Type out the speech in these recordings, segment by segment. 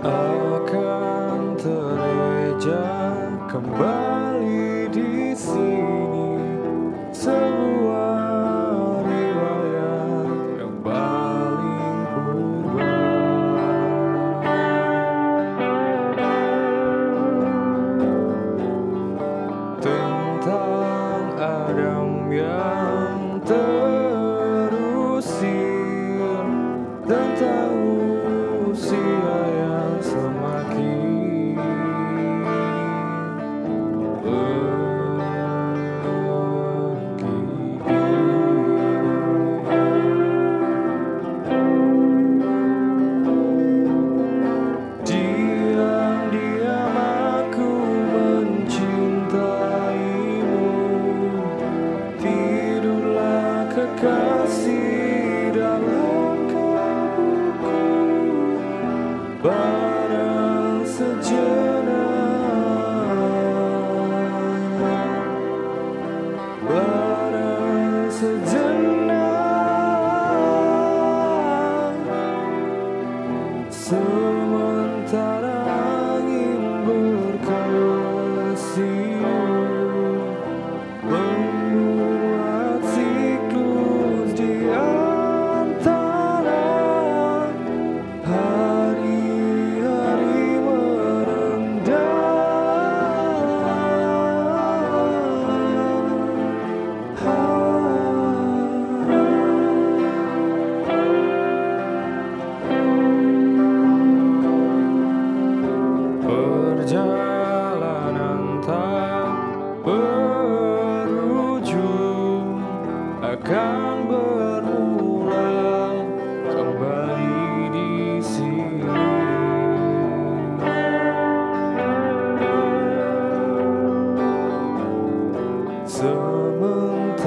akan tereja kembali di sini. Sebuah riwayat yang paling purba. Tentang Adam yang kasih akan berulang kembali di sini. Sementara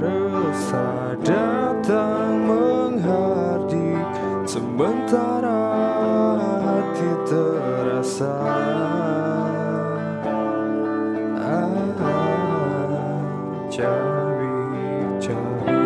resah datang menghardik, sementara hati terasa. 家